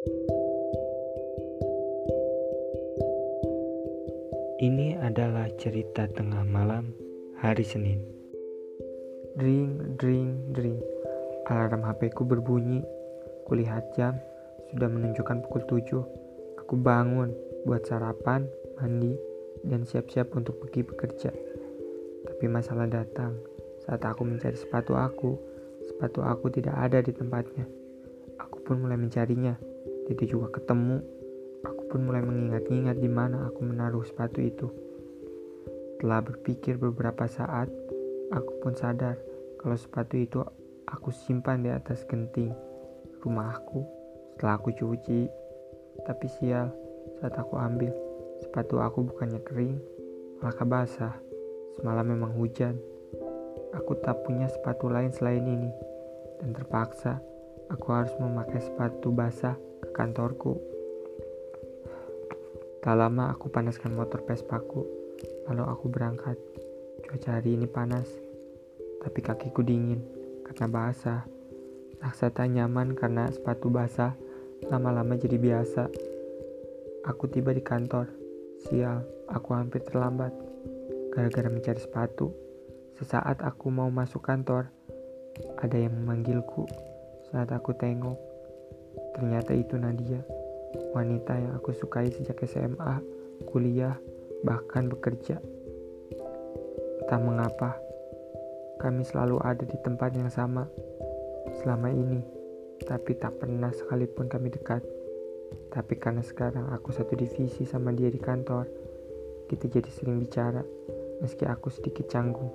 Ini adalah cerita tengah malam hari Senin. Dring, dring, dring. Alarm HP ku berbunyi. Kulihat jam, sudah menunjukkan pukul 7. Aku bangun, buat sarapan, mandi, dan siap-siap untuk pergi bekerja. Tapi masalah datang saat aku mencari sepatu aku. Sepatu aku tidak ada di tempatnya. Aku pun mulai mencarinya. Tidak juga ketemu pun mulai mengingat-ingat di mana aku menaruh sepatu itu. Setelah berpikir beberapa saat, aku pun sadar kalau sepatu itu aku simpan di atas genting rumahku setelah aku cuci. Tapi sial, saat aku ambil, sepatu aku bukannya kering, malah basah. Semalam memang hujan. Aku tak punya sepatu lain selain ini, dan terpaksa aku harus memakai sepatu basah kantorku. Tak lama aku panaskan motor Vespaku, lalu aku berangkat. Cuaca hari ini panas, tapi kakiku dingin karena basah. Rasa tak nyaman karena sepatu basah, lama-lama jadi biasa. Aku tiba di kantor. Sial, aku hampir terlambat. Gara-gara mencari sepatu. Sesaat aku mau masuk kantor, ada yang memanggilku. Saat aku tengok, ternyata itu Nadia wanita yang aku sukai sejak SMA, kuliah, bahkan bekerja. Tak mengapa, kami selalu ada di tempat yang sama selama ini, tapi tak pernah sekalipun kami dekat. Tapi karena sekarang aku satu divisi sama dia di kantor, kita jadi sering bicara, meski aku sedikit canggung,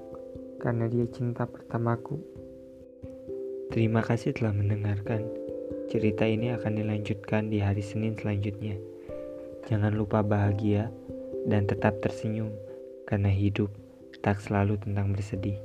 karena dia cinta pertamaku. Terima kasih telah mendengarkan. Cerita ini akan dilanjutkan di hari Senin selanjutnya. Jangan lupa bahagia dan tetap tersenyum, karena hidup tak selalu tentang bersedih.